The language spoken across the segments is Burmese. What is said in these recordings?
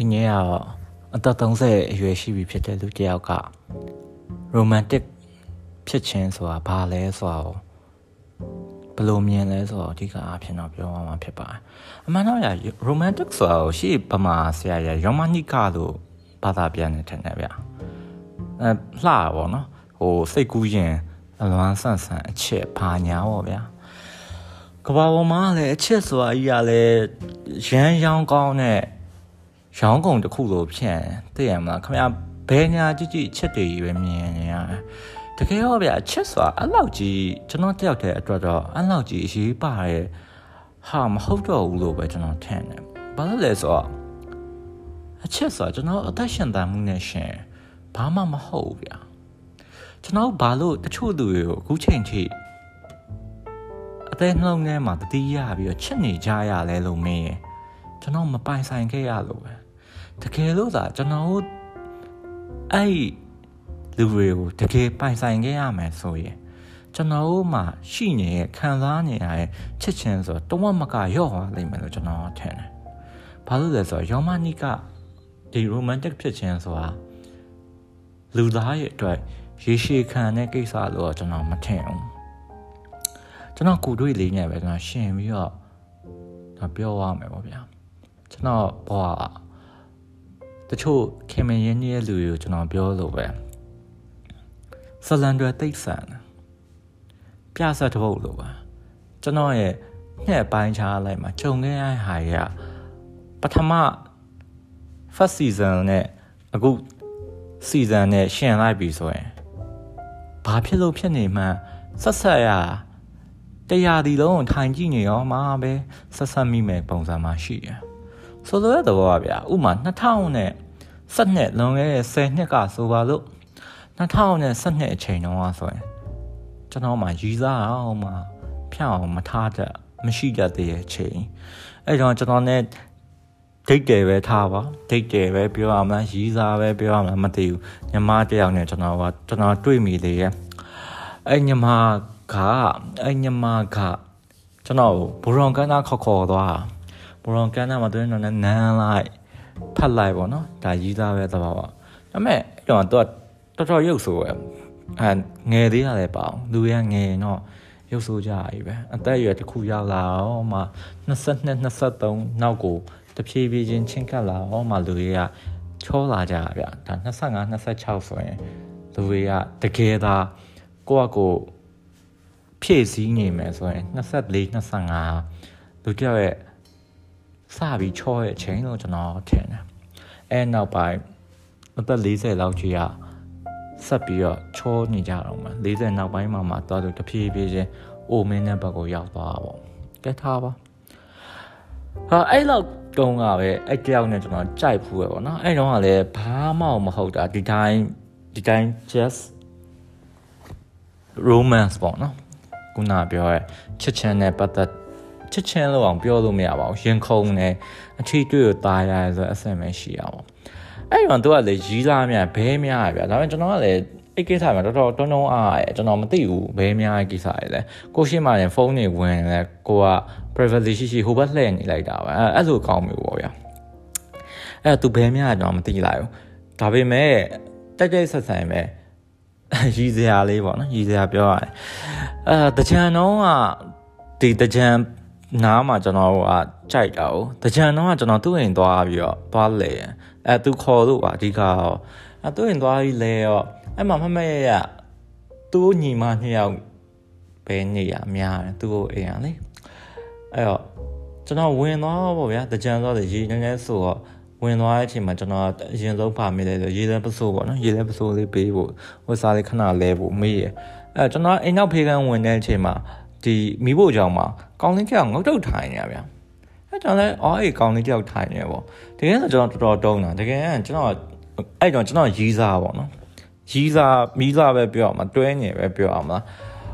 ဒီနေ့ကတော့အသက်30အရွယ်ရှိပြီဖြစ်တဲ့လူတစ်ယောက်က romantic ဖြစ်ခြင်းဆိုတာဘာလဲဆိုတော့ဘယ်လိုမြင်လဲဆိုတော့အဓိကအားဖြင့်တော့ပြောရမှာဖြစ်ပါတယ်အမှန်တော့ရ romantic ဆိုတာကိုရှေ့ပမာဆရာရ romantic လို့ဘာသာပြန်နေတယ်ဗျအဲလှပါဘောနော်ဟိုစိတ်ကူးရင်အလွမ်းဆန့်ဆန့်အချက်ဘာညာပေါ့ဗျာကဘာပေါ်မှာလည်းအချက်ဆိုတာကြီးကလည်းရမ်းရောင်းကောင်းတဲ့ ရောင်းကုန်တစ်ခုလိုဖြစ်သိရမလားခင်ဗျာဘယ်ညာကြည့်ကြည့်အချက်တွေကြီးပဲမြင်နေရတယ်တကယ်တော့ဗျာအချက်ဆိုတာအဲ့လောက်ကြီးကျွန်တော်တယောက်တည်းအတွက်တော့အဲ့လောက်ကြီးအရေးပါရဲ့ဟာမဟုတ်တော့ဘူးလို့ပဲကျွန်တော်ထင်တယ်ဘာလို့လဲဆိုတော့အချက်ဆိုတာကျွန်တော်အသက်ရှင်သန်မှုနဲ့ရှင်ဘာမှမဟုတ်ဘူးဗျာကျွန်တော်ဘာလို့တချို့သူတွေကိုအခုချိန်ထိအသေးနှလုံးထဲမှာတတိယပြီးတော့ချစ်နေကြရလဲလို့မင်းရကျွန်တော်မပိုင်ဆိုင်ခဲ့ရလို့ပဲ တကယ်လို့သာကျွန်တော်အဲ့လူတွေကိုတကယ်ပိုင်ဆိုင်ခဲ့ရမယ်ဆိုရင်ကျွန်တော်တို့မှရှိနေတဲ့ခံစားနေရတဲ့ချစ်ချင်းဆိုတော့တဝက်မကရော့သွားလိမ့်မယ်လို့ကျွန်တော်ထင်တယ်။ဘာလို့လဲဆိုတော့ယောမနိကဒီ romantic ဖြစ်ခြင်းဆိုတာလူသားရဲ့အတွက်ရေရှည်ခံတဲ့ကိစ္စလို့ကျွန်တော်မထင်ဘူး။ကျွန်တော်ကိုတွေ့လေးနဲ့ပဲကျွန်တော်ရှင်ပြီးတော့ဒါပြောရမယ်ပေါ့ဗျာ။ကျွန်တော်ဘဝ တချို့ခင်မင်းရင်းရဲ့လူတွေကိုကျွန်တော်ပြောလို့ပဲ။ဆလန်ဒရာတိတ်ဆန်ပြဆက်တစ်ပုတ်လို့ပါကျွန်တော်ရဲ့ညက်ပိုင်းချားလိုက်မှာခြုံခဲ့ရတဲ့ဟာရပထမ first season နဲ့အခု season နဲ့ရှင်လိုက်ပြီဆိုရင်ဘာဖြစ်လို့ဖြစ်နေမှဆက်ဆက်ရတရားဒီလုံးထိုင်ကြည့်နေရောမှာပဲဆက်ဆက်မိမယ်ပုံစံမှာရှိရ ဆိုလိုတဲ့သဘောပါဗျာဥမာ2000နဲ့7နှစ်လွန်ခဲ့တဲ့10နှစ်ကဆိုပါလို့2012အချိန်တုန်းကဆိုရင်ကျွန်တော်မှရီးစားအောင်မှဖြောင်းအောင်မထားတတ်မရှိတတ်တဲ့အချိန်အဲ့တော့ကျွန်တော် ਨੇ ဒိတ်တယ်ပဲထားပါဒိတ်တယ်ပဲပြောရမလားရီးစားပဲပြောရမလားမသိဘူးညီမတယောက်နဲ့ကျွန်တော်ကကျွန်တော်တွေ့မိသေးရဲ့အဲ့ညီမကအဲ့ညီမကကျွန်တော်ဘူရွန်ကန်နာခေါ်ခေါ်သွား ဘူရွန်ကန်နာမှာတွင်းတော့နန်းလိုက်ဖတ်လိုက်ပေါ့နော်ဒါရီးစားပဲသဘောပါဒါပေမဲ့အဲ့တော့သူကတော်တော်ရုပ်ဆိုးရအဲငယ်သေးရတယ်ပေါ့လူရငယ်တော့ရုပ်ဆိုးကြရပဲအသက်အရွယ်တစ်ခုရောက်လာတော့မှ22 23နောက်ကိုတဖြည်းဖြည်းချင်းချင်းကပ်လာတော့မှလူတွေကချောလာကြရဗျဒါ25 26ဆိုရင်လူတွေကတကယ်သာကိုယ့်အကိုဖြည့်စည်းနေမယ်ဆိုရင်24 25လူတယောက်ရဲ့ စပြီးချောရဲ့အချိန်လို့ကျွန်တော်ထင်တယ်အဲနောက်ပိုင်းအသက်40လောက်ကြီးကဆက်ပြီးတော့ချောနေကြတော့မှ40နောက်ပိုင်းမှာမှသွားလို့တဖြည်းဖြည်းချင်းအိုမင်းတဲ့ဘက်ကိုရောက်သွားတာပေါ့ကဲထားပါဟာအဲ့လောက်တုံးကပဲအဲ့တယောက်နဲ့ကျွန်တော်ကြိုက်ဖူးရပေါ့နော်အဲ့တော့ကလည်းဘာမှမဟုတ်တာဒီတိုင်းဒီတိုင်း just romance ပေါ့နော်ခုနပြောရဲချစ်ချင်တဲ့ပတ်သက် ချစ်ချင်လို့အောင်ပြောလို့မရပါဘူးရင်ခုန်နေအထီးတွေ့ရตายရဆိုအဆင်မရှိရပါဘူးအဲ့တော့သူကလည်းရီးသားများဘဲများရဗျာဒါပေမဲ့ကျွန်တော်ကလည်းအဲ့ကိစ္စမှာတော်တော်တွန်းတွန်းအားရကျွန်တော်မသိဘူးဘဲများရဲ့ကိစ္စရယ်ကိုရှိမှရင်ဖုန်းတွေဝင်လဲကိုက privacy ရှိရှိဟိုဘက်လှည့်နေလိုက်တာပဲအဲ့လိုကောင်းမျိုးပေါ့ဗျာအဲ့တော့သူဘဲများတော့မသိလိုက်ဘူးဒါပေမဲ့တိုက်တိုက်ဆက်ဆန်ပဲရည်စရာလေးပေါ့နော်ရည်စရာပြောရတယ်အဲတကြံတော့ကဒီတကြံ နားမှာကျွန်တော်ကကြိုက်တာ哦တကြံတော့ကကျွန်တော်သူ့အိမ်သွားပြီးတော့သွားလေအဲသူခေါ်လို့ပါအဓိကတော့အဲသူ့ရင်သွားပြီးလဲရောအဲ့မှာမမရရသူ့ညီမနှစ်ယောက်ပဲနေရအများတယ်သူ့ကိုအိမ်ရလေအဲ့တော့ကျွန်တော်ဝင်သွားပေါ့ဗျာတကြံသွားတယ်ရေနည်းနည်းဆိုတော့ဝင်သွားတဲ့အချိန်မှာကျွန်တော်အရင်ဆုံးပါမိတယ်ဆိုရေလဲပစိုးပေါ့နော်ရေလဲပစိုးလေးပေးဖို့ဝတ်စားလေးခဏလဲဖို့မေးရအဲကျွန်တော်အိမ်နောက်ဖေးကန်းဝင်တဲ့အချိန်မှာ ဒီမိဖို့ကြောင့်မှာကောင်းလင်းကြောင်ငုတ်တုတ်ထိုင်နေရဗျာအဲကျွန်တော်လည်းအော်အေးကောင်းလေးတယောက်ထိုင်နေပေါ့တကယ်ဆိုကျွန်တော်တော်တော်တုံးတာတကယ်ကျွန်တော်အဲ့တော့ကျွန်တော်ရီးစားပေါ့နော်ရီးစားမီးစားပဲပြောအောင်မတွဲနေပဲပြောအောင်မလား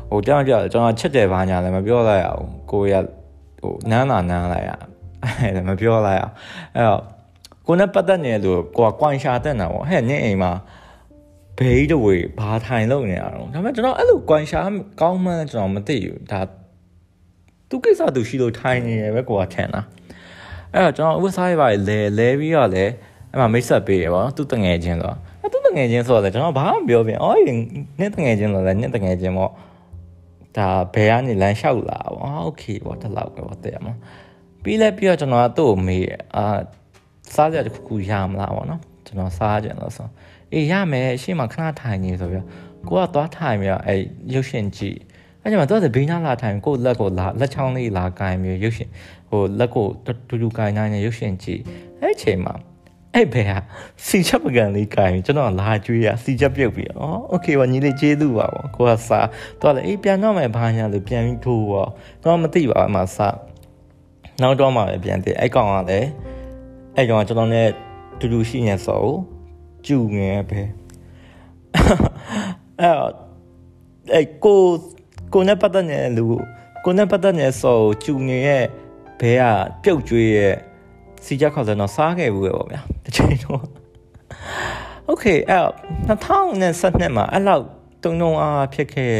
ဟိုတောင်းကြကျွန်တော်ချက်တယ်ဘာညာလည်းမပြောလိုက်ရဘူးကိုရဟိုနန်းလာနန်းလိုက်ရအဲ့လည်းမပြောလိုက်အောင်အဲ့တော့ကိုနဲ့ပတ်သက်နေလို့ကိုကကွန်ရှာတက်တာပေါ့ဟဲ့နင်းအိမ်မှာ ဘေးတဝေဘာထိုင်လို့နေရအောင်ဒါပေမဲ့ကျွန်တော်အဲ့လိုကွန်ရှာကောင်းမှန်းကျွန်တော်မသိဘူးဒါသူကိစ္စသူရှိလို့ထိုင်နေရပဲကိုကထင်တာအဲ့တော့ကျွန်တော်ဥပစားရပါလေလဲပြီးတော့လေ အဲ့မှာမိတ်ဆက်ပေးရပါတော့သူတငယ်ချင်းဆိုတော့အဲ့သူတငယ်ချင်းဆိုတော့ကျွန်တော်ဘာမှမပြောပြန်အော်နင်းတငယ်ချင်းဆိုတော့နင်းတငယ်ချင်းပေါ့ဒါဘယ်ကနေလမ်းလျှောက်လာပေါ့โอเคပေါ့တလောက်ပဲပေါ့တဲ့မှာပြီးလဲပြီးတော့ကျွန်တော်ကသူ့ကိုမေးအာစားကြတစ်ခုခုရမလားပေါ့နော်ကျွန်တော်စားကြလို့ဆို အေးရမယ်အရှိမခဏထိုင်နေဆိုပြီးကိုကသွားထိုင်ပြီးတော့အဲရုပ်ရှင်ကြည့်အဲ့ကျမှတော့ဘေးနားလာထိုင်ကိုလက်ကိုလာလက်ချောင်းလေးလာကိုင်ပြီးရုပ်ရှင်ဟိုလက်ကိုတူတူကိုင်နိုင်နေရုပ်ရှင်ကြည့်အဲ့ချိန်မှာအဲ့ဘယ်ဟာစီချက်ပကံလေးကိုင်ကျွန်တော်လာကြွေးရစီချက်ပြုတ်ပြီးอ๋อโอเคပါညီလေးကျေးဇူးပါပေါ့ကိုကစားတော့လေအေးပြန်တော့မယ်ဘာညာလို့ပြန်ပြီးထိုးပေါ့တော့မသိပါအမှစားနောက်တော့မှပဲပြန်သေးအဲ့ကောင်ကလည်းအဲ့ကောင်ကကျွန်တော်နဲ့တူတူရှိနေဆို ကျူငယ်ပဲအဲ့အဲ့ကိုကိုနဲ့ပတ်သက်နေလူကိုနဲ့ပတ်သက်နေဆိုကျူငယ်ရဲ့ဘဲကပြုတ်ကျွေးရဲ့စီကြခေါ်စတော့စားခဲ့ဘူးပဲပေါ့ဗျာတချိန်တော့ Okay အဲ့2012မှာအဲ့လောက်တုံတုံအားဖြစ်ခဲ့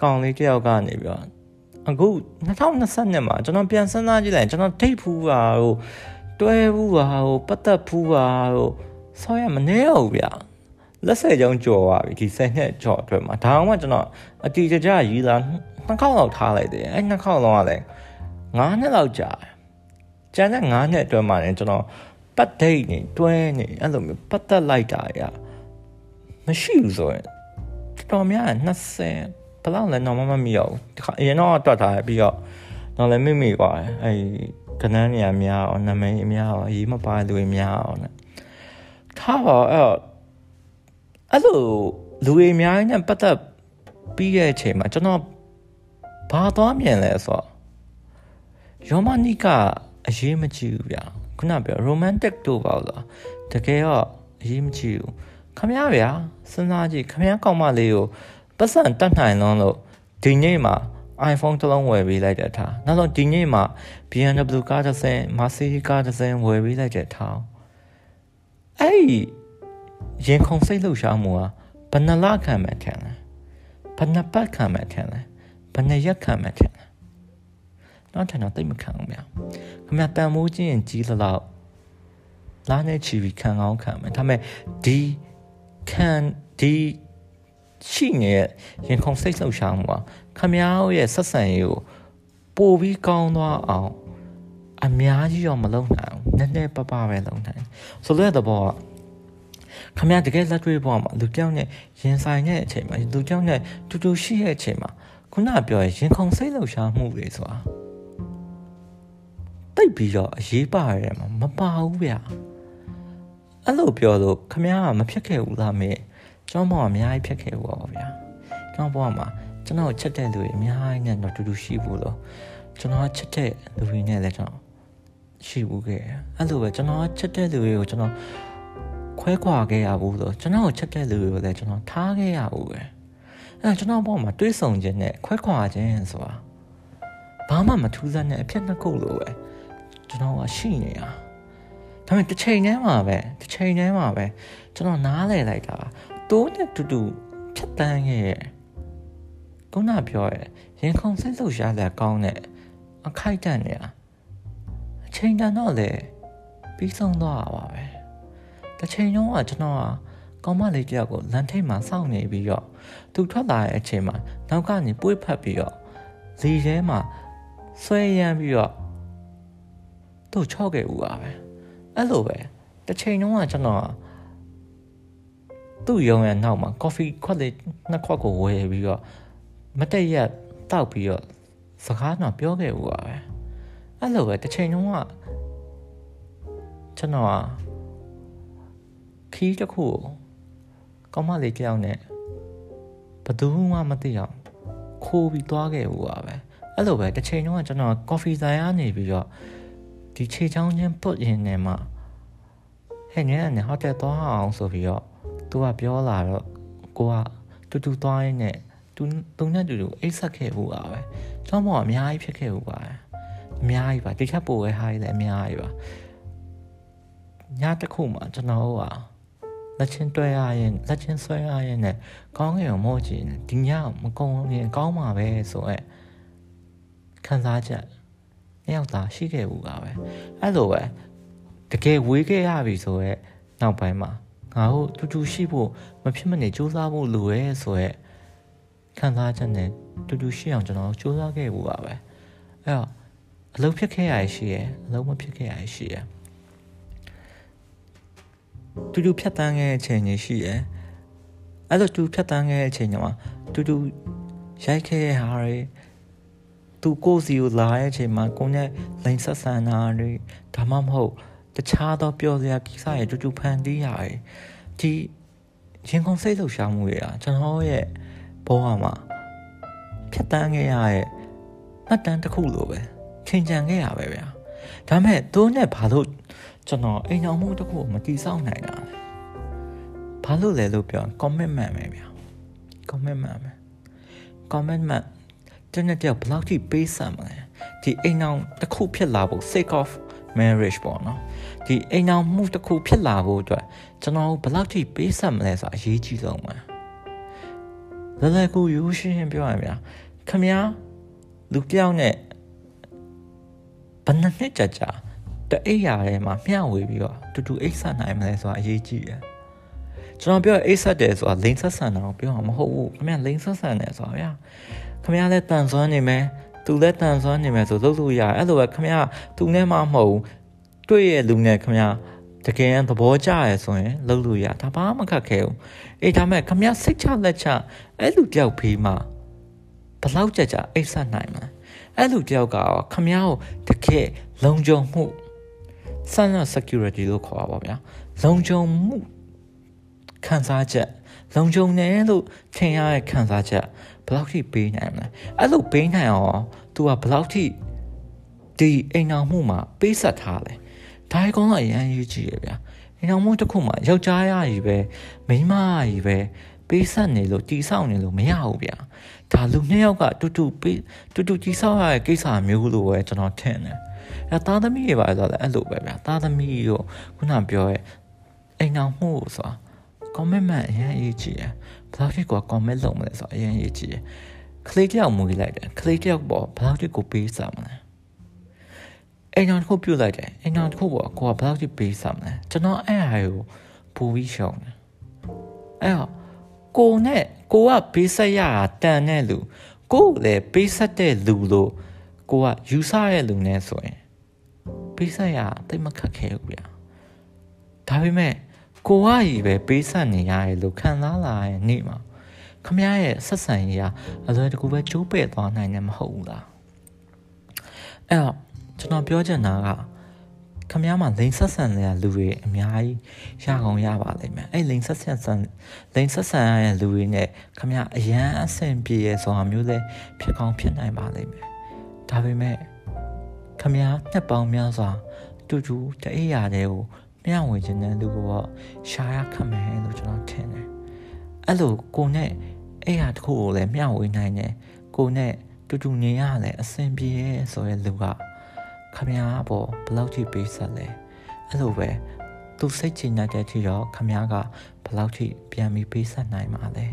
ကောင်လေးတယောက်ကနေပြီးတော့အခု2022မှာကျွန်တော်ပြန်စဉ်းစားကြည့်လိုက်ကျွန်တော်ဒိတ်ဖူးပါဟိုတွဲဖူးပါဟိုပတ်သက်ဖူးပါဟို ဆောရမနေဘူးဗျာလက်ဆက်ကြောင်းကြော်သွားပြီဒီ10နှစ်ကြော်အတွက်မှာဒါအောင်မှကျွန်တော်အတီတကြရေးလာနှစ်ခေါက်လောက်ထားလိုက်တယ်အဲ့နှစ်ခေါက်လုံးကလည်း9နှစ်လောက်ကြာကျန်တဲ့9နှစ်အတွက်မှာလည်းကျွန်တော်ပတ်ဒိတ်နေတွဲနေအဲ့လိုမျိုးပတ်သက်လိုက်တာရမရှိဘူးဆိုရင်တော်များ20ဘယ်လောက်လဲတော့မမမီအောင်အရင်တော့တွတ်ထားပြီးတော့တော့လည်းမိမိပါအဲကနန်းနေရများအောင်နာမည်များအောင်အရေးမပါလူတွေများအောင်နဲ့ ထားပါအဲ့အဲ့လိုလူတွေအများကြီးနဲ့ပတ်သက်ပြီးတဲ့အချိန်မှာကျွန်တော်ဘာသွားမြင်လဲဆိုတော့ယောမနိကအရေးမကြီးဘူးဗျာခုနပြော romantic တို့ပါလားတကယ်တော့အရေးမကြီးဘူးခမရဗျာစဉ်းစားကြည့်ခမရကောက်မလေးကိုပတ်စံတတ်နိုင်လုံးလို့ဒီနေ့မှာ iPhone တစ်လုံးဝယ်ပေးလိုက်တဲ့ထားနောက်ဆုံးဒီနေ့မှာ BMW ကားတစ်စင်း Mercedes ကားတစ်စင်းဝယ်ပေးလိုက်တဲ့ထား အဲ့ဒီရင်ခုန်စိတ်လှုပ်ရှားမှုဟာဘယ်နှလခံမှထင်လဲဘယ်နှပတ်ခံမှထင်လဲဘယ်နှရက်ခံမှထင်လဲတော့ထင်တော့တိတ်မခံဘူးဗျာခမတန်မိုးချင်းရင်ကြီးသလောက်လားနဲ့ချီပြီးခံကောင်းခံမယ်ဒါပေမဲ့ဒီခံဒီရှိနေတဲ့ရင်ခုန်စိတ်လှုပ်ရှားမှုကခမ ्या ရဲ့ဆက်ဆံရေးကိုပိုပြီးကောင်းသွားအောင် အများကြီးတော့မလုပ်နိုင်ဘူးနည်းနည်းပပပဲလုပ်နိုင်ဆိုလို့တဲ့ဘောကခမ ्या တကယ်လက်တွေ့ပေါ်မှာလူကြောက်နဲ့ရင်ဆိုင်တဲ့အချိန်မှာလူကြောက်နဲ့တူတူရှိတဲ့အချိန်မှာခုနပြောရင်ရင်ခုန်စိတ်လှုပ်ရှားမှုတွေဆိုတာတိတ်ပြီးတော့အရေးပါရဲမှာမပါဘူးဗျအဲ့လိုပြောလို့ခမ ्या ကမဖြစ်ခဲ့ဘူးလားမေကျွန်တော်ဘဝအများကြီးဖြစ်ခဲ့ဘူးပါဗျာကျွန်တော်ဘဝမှာကျွန်တော်ချက်တဲ့လူတွေအများကြီးနဲ့တော့တူတူရှိဘူးလို့ကျွန်တော်ချက်တဲ့လူတွေနဲ့လည်းကျွန်တော် ရှိဘူးခဲ့အဲ့လိုပဲကျွန်တော်ချက်တဲ့လူတွေကိုကျွန်တော်ခွဲခွာခဲ့ရဘူးလို့ကျွန်တော်ချက်တဲ့လူတွေကိုလည်းကျွန်တော်ထားခဲ့ရဘူးပဲအဲ့ကျွန်တော်ဘဝမှာတွေးဆုံခြင်းနဲ့ခွဲခွာခြင်းဆိုတာဘာမှမထူးဆန်းတဲ့အဖြစ်နှစ်ခုလိုပဲကျွန်တော်ကရှိနေတာဒါပေမဲ့တစ်ချိန်တည်းမှာပဲတစ်ချိန်တည်းမှာပဲကျွန်တော်နားလည်လိုက်တာတိုးနဲ့တူတူဖြတ်တန်းရဲ့ကုနာပြောရဲ့ရင်ခုန်စိတ်လှုပ်ရှားလက်ကောင်းတဲ့အခိုက်တန့်နေတာ အချိန်တန်တော့လေပြီးဆုံးသွားတာပါပဲတစ်ချိန်လုံးကကျွန်တော်ကကောင်းမလေးတယောက်ကိုလန်ထိတ်မှာစောင့်နေပြီးတော့သူထွက်လာတဲ့အချိန်မှာနောက်ကနေပွေးဖက်ပြီးတော့ဇီထဲမှာဆွဲရမ်းပြီးတော့သူ့ချော့ခဲ့ဦးပါပဲအဲ့လိုပဲတစ်ချိန်လုံးကကျွန်တော်သူ့ရုံရဲ့နောက်မှာ coffee ခွက်လေးနှစ်ခွက်ကိုဝယ်ပြီးတော့မတက်ရက်တောက်ပြီးတော့စကားတော့ပြောခဲ့ဦးပါပဲ အဲ့လိုပဲတစ်ချိန်လုံးကကျွန်တော်ကခီးတစ်ခုကိုကောင်းမလေးတယောက်နဲ့ဘယ်သူမှမသိအောင်ခိုးပြီးသွားခဲ့ဦးပါပဲအဲ့လိုပဲတစ်ချိန်လုံးကကျွန်တော် coffee ဆိုင်ကနေပြီးတော့ဒီခြေချောင်းချင်းပုတ်ရင်နဲ့မှဟဲ့ညနေဟိုတယ်သွားအောင်ဆိုပြီးတော့သူကပြောလာတော့ကိုကတူတူသွားရင်းနဲ့သူသူနဲ့တူတူအိတ်ဆက်ခဲ့ဘူးပါပဲကျောင်းပေါ်အများကြီးဖြစ်ခဲ့ဘူးပါ အများကြီးပါတခြားပို့ဝဲဟားလည်းအများကြီးပါညတစ်ခုမှကျွန်တော်ကလက်ချင်းတွဲရရင်လက်ချင်းဆွဲရရင်နဲ့ကောင်းကင်ကိုမော့ကြည့်နေဒီညမကုန်းရင်ကောင်းမှာပဲဆိုတော့ခံစားချက်နှစ်ယောက်သာရှိခဲ့ဘူးပါပဲအဲ့လိုပဲတကယ်ဝေးခဲ့ရပြီဆိုတော့နောက်ပိုင်းမှာငါတို့တူတူရှိဖို့မဖြစ်မနေစူးစမ်းဖို့လိုရဲဆိုရက်ခံစားချက်နဲ့တူတူရှိအောင်ကျွန်တော်စူးစမ်းခဲ့ဖို့ပါပဲအဲ့တော့ အလုပ်ဖြစ်ခဲ့ရရှိရအလုပ်မဖြစ်ခဲ့ရရှိရတူတူဖြတ်တန်းခဲ့တဲ့အချိန်ကြီးရှိရအဲ့လိုတူဖြတ်တန်းခဲ့တဲ့အချိန်မှာတူတူရိုက်ခဲ့တဲ့ဟာတွေသူကိုစီကိုလာတဲ့အချိန်မှာကိုနဲ့လိန်ဆက်ဆန်တာတွေဒါမှမဟုတ်တခြားသောပျော်စရာကိစ္စတွေတူတူဖန်တီးရတယ်ဒီရင်ကုန်စိတ်လှုပ်ရှားမှုတွေကကျွန်တော်ရဲ့ဘဝမှာဖြတ်တန်းခဲ့ရတဲ့မှတ်တမ်းတစ်ခုလိုပဲ ချိန်ချန်ခဲ့ရပဲဗျာဒါမဲ့သူနဲ့ဘာလို့ကျွန်တော်အိမ်အောင်မှုတစ်ခုမတီးဆောက်နိုင်တာလဲဘာလို့လဲလို့ပြော commitment ပဲဗျာ commitment ပဲ commitment တနေ့တည်းဘယ်လောက်ထိပေးဆံမလဲဒီအိမ်အောင်တစ်ခုဖြစ်လာဖို့ sake of marriage ပေါ့နော်ဒီအိမ်အောင်မှုတစ်ခုဖြစ်လာဖို့အတွက်ကျွန်တော်ဘယ်လောက်ထိပေးဆံမလဲဆိုတာအရေးကြီးဆုံးပါလလကူယူရှင်းရှင်းပြောရရင်ဗျာခမ ्या လူပြောင်းနဲ့ဘ ယ်နှစ်ကြာကြာတအိပ်ရာထဲမှာမျှဝေပြီးတော့တူတူအိပ်ဆက်နိုင်မလဲဆိုတာအရေးကြီးတယ်ကျွန်တော်ပြောအိပ်ဆက်တယ်ဆိုတာလိန်ဆက်ဆန်တာကိုပြောမှာမဟုတ်ဘူးခင်ဗျလိန်ဆက်ဆန်တယ်ဆိုတာဗျာခင်ဗျလည်းတန်ဆွမ်းနေမယ်သူလည်းတန်ဆွမ်းနေမယ်ဆိုလုပ်လို့ရတယ်အဲ့လိုပဲခင်ဗျသူနဲ့မှမဟုတ်ဘူးတွေ့ရဲ့လူနဲ့ခင်ဗျတကယ်သဘောကျရဆိုရင်လုပ်လို့ရဒါဘာမှခက်ခဲဘူးအေးဒါမဲ့ခမရစိတ်ချလက်ချအဲ့လူတယောက်ဖေးမှာဘလောက်ကြကြအိတ်ဆက်နိုင်မလဲ အဲ့လူတယောက်ကခမရကိုတကယ်လုံခြုံမှု cyber security လို့ခေါ်ပါဗျာလုံခြုံမှုခံစားချက်လုံခြုံတယ်လို့ထင်ရတဲ့ခံစားချက်ဘယ်လောက်ထိပေးနိုင်မလဲအဲ့လိုပေးနိုင်အောင် तू ကဘယ်လောက်ထိဒီအိမ်အောင်မှုမှာပေးဆက်ထားလဲဒါကောင်းတော့အရန်ရေးကြည့်ရဗျာအိမ်အောင်မှုတစ်ခုမှာယောက်ျားရကြီးပဲမိန်းမကြီးပဲပေးဆက်နေလို့တီးဆောက်နေလို့မရဘူးဗျာ ဒါလူနှစ်ယောက်ကတူတူပေးတူတူတီးဆောက်ရတဲ့ကိစ္စမျိုးလို့ပဲကျွန်တော်ထင်တယ်အဲသားသမီးတွေပါဆိုတော့အဲ့လိုပဲဗျာသားသမီးတို့ခုနပြောရဲ့အိမ်အောင်မှုဆိုတာ commitment အရင်အရေးကြီးတယ်ဘယ်လောက်ထိကို commit လုပ်မလဲဆိုတော့အရင်အရေးကြီးတယ်ကလေးတယောက်မူလိုက်တယ်ကလေးတယောက်ပေါ်ဘယ်လောက်ထိကိုပေးစားမလဲအိမ်တော်တစ်ခုပြုတ်လိုက်တယ်အိမ်တော်တစ်ခုပေါ်ကိုကဘယ်လောက်ထိပေးစားမလဲကျွန်တော်အဲ့ဟာကိုပူပြီးရှောင်းတယ်အဲ့တော့ ကိုနဲ့ကိုကပေးဆက်ရတာတန်တဲ့လူကိုလည်းပေးဆက်တဲ့လူလို့ကိုကယူဆတဲ့လူနဲ့ဆိုရင်ပေးဆက်ရတိတ်မခက်ခဲဘူးဗျာဒါပေမဲ့ကိုကကြီးပဲပေးဆက်နေရတယ်လို့ခံစားလာရဲ့နေ့မှာခမရရဲ့ဆက်ဆံရေးကအလွယ်တကူပဲကျိုးပဲ့သွားနိုင်တယ်မဟုတ်ဘူးလားအဲ့တော့ကျွန်တော်ပြောချင်တာက ခမရမှာလိန်ဆက်ဆံတဲ့လူတွေအများကြီးရကုန်ရပါလိမ့်မယ်အဲ့လိန်ဆက်ဆံဆန်လိန်ဆက်ဆံရတဲ့လူတွေနဲ့ခမရအရန်အဆင်ပြေရဆိုတာမျိုးလဲဖြစ်ကောင်းဖြစ်နိုင်ပါလိမ့်မယ်ဒါပေမဲ့ခမရနှစ်ပေါင်းများစွာတူတူတအိယာတွေကိုမျှဝေခြင်းတဲ့လူကိုရှာရခမယ်လို့ကျွန်တော်ထင်တယ်အဲ့လိုကိုနဲ့အဲ့ဟာတစ်ခုကိုလည်းမျှဝေနိုင်တယ်ကိုနဲ့တူတူနေရလဲအဆင်ပြေရဲဆိုရဲလူက ခမရပေါ်ဘယ်လောက်ထိပေးဆက်လဲအဲ့လိုပဲသူစိတ်ချနေတဲ့ထိတော့ခမရကဘယ်လောက်ထိပြန်ပြီးပေးဆက်နိုင်မှာလဲ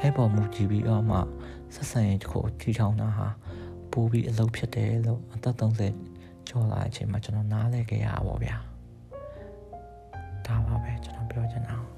အဲ့ပေါ်မူကြည့်ပြီးတော့မှဆက်ဆံရေးတစ်ခုထီထောင်တာဟာပိုးပြီးအလုပ်ဖြစ်တယ်လို့အသက်30ကျော်လာတဲ့အချိန်မှာကျွန်တော်နားလဲခဲ့ရပါဗျာဒါပါပဲကျွန်တော်ပြောချင်တာ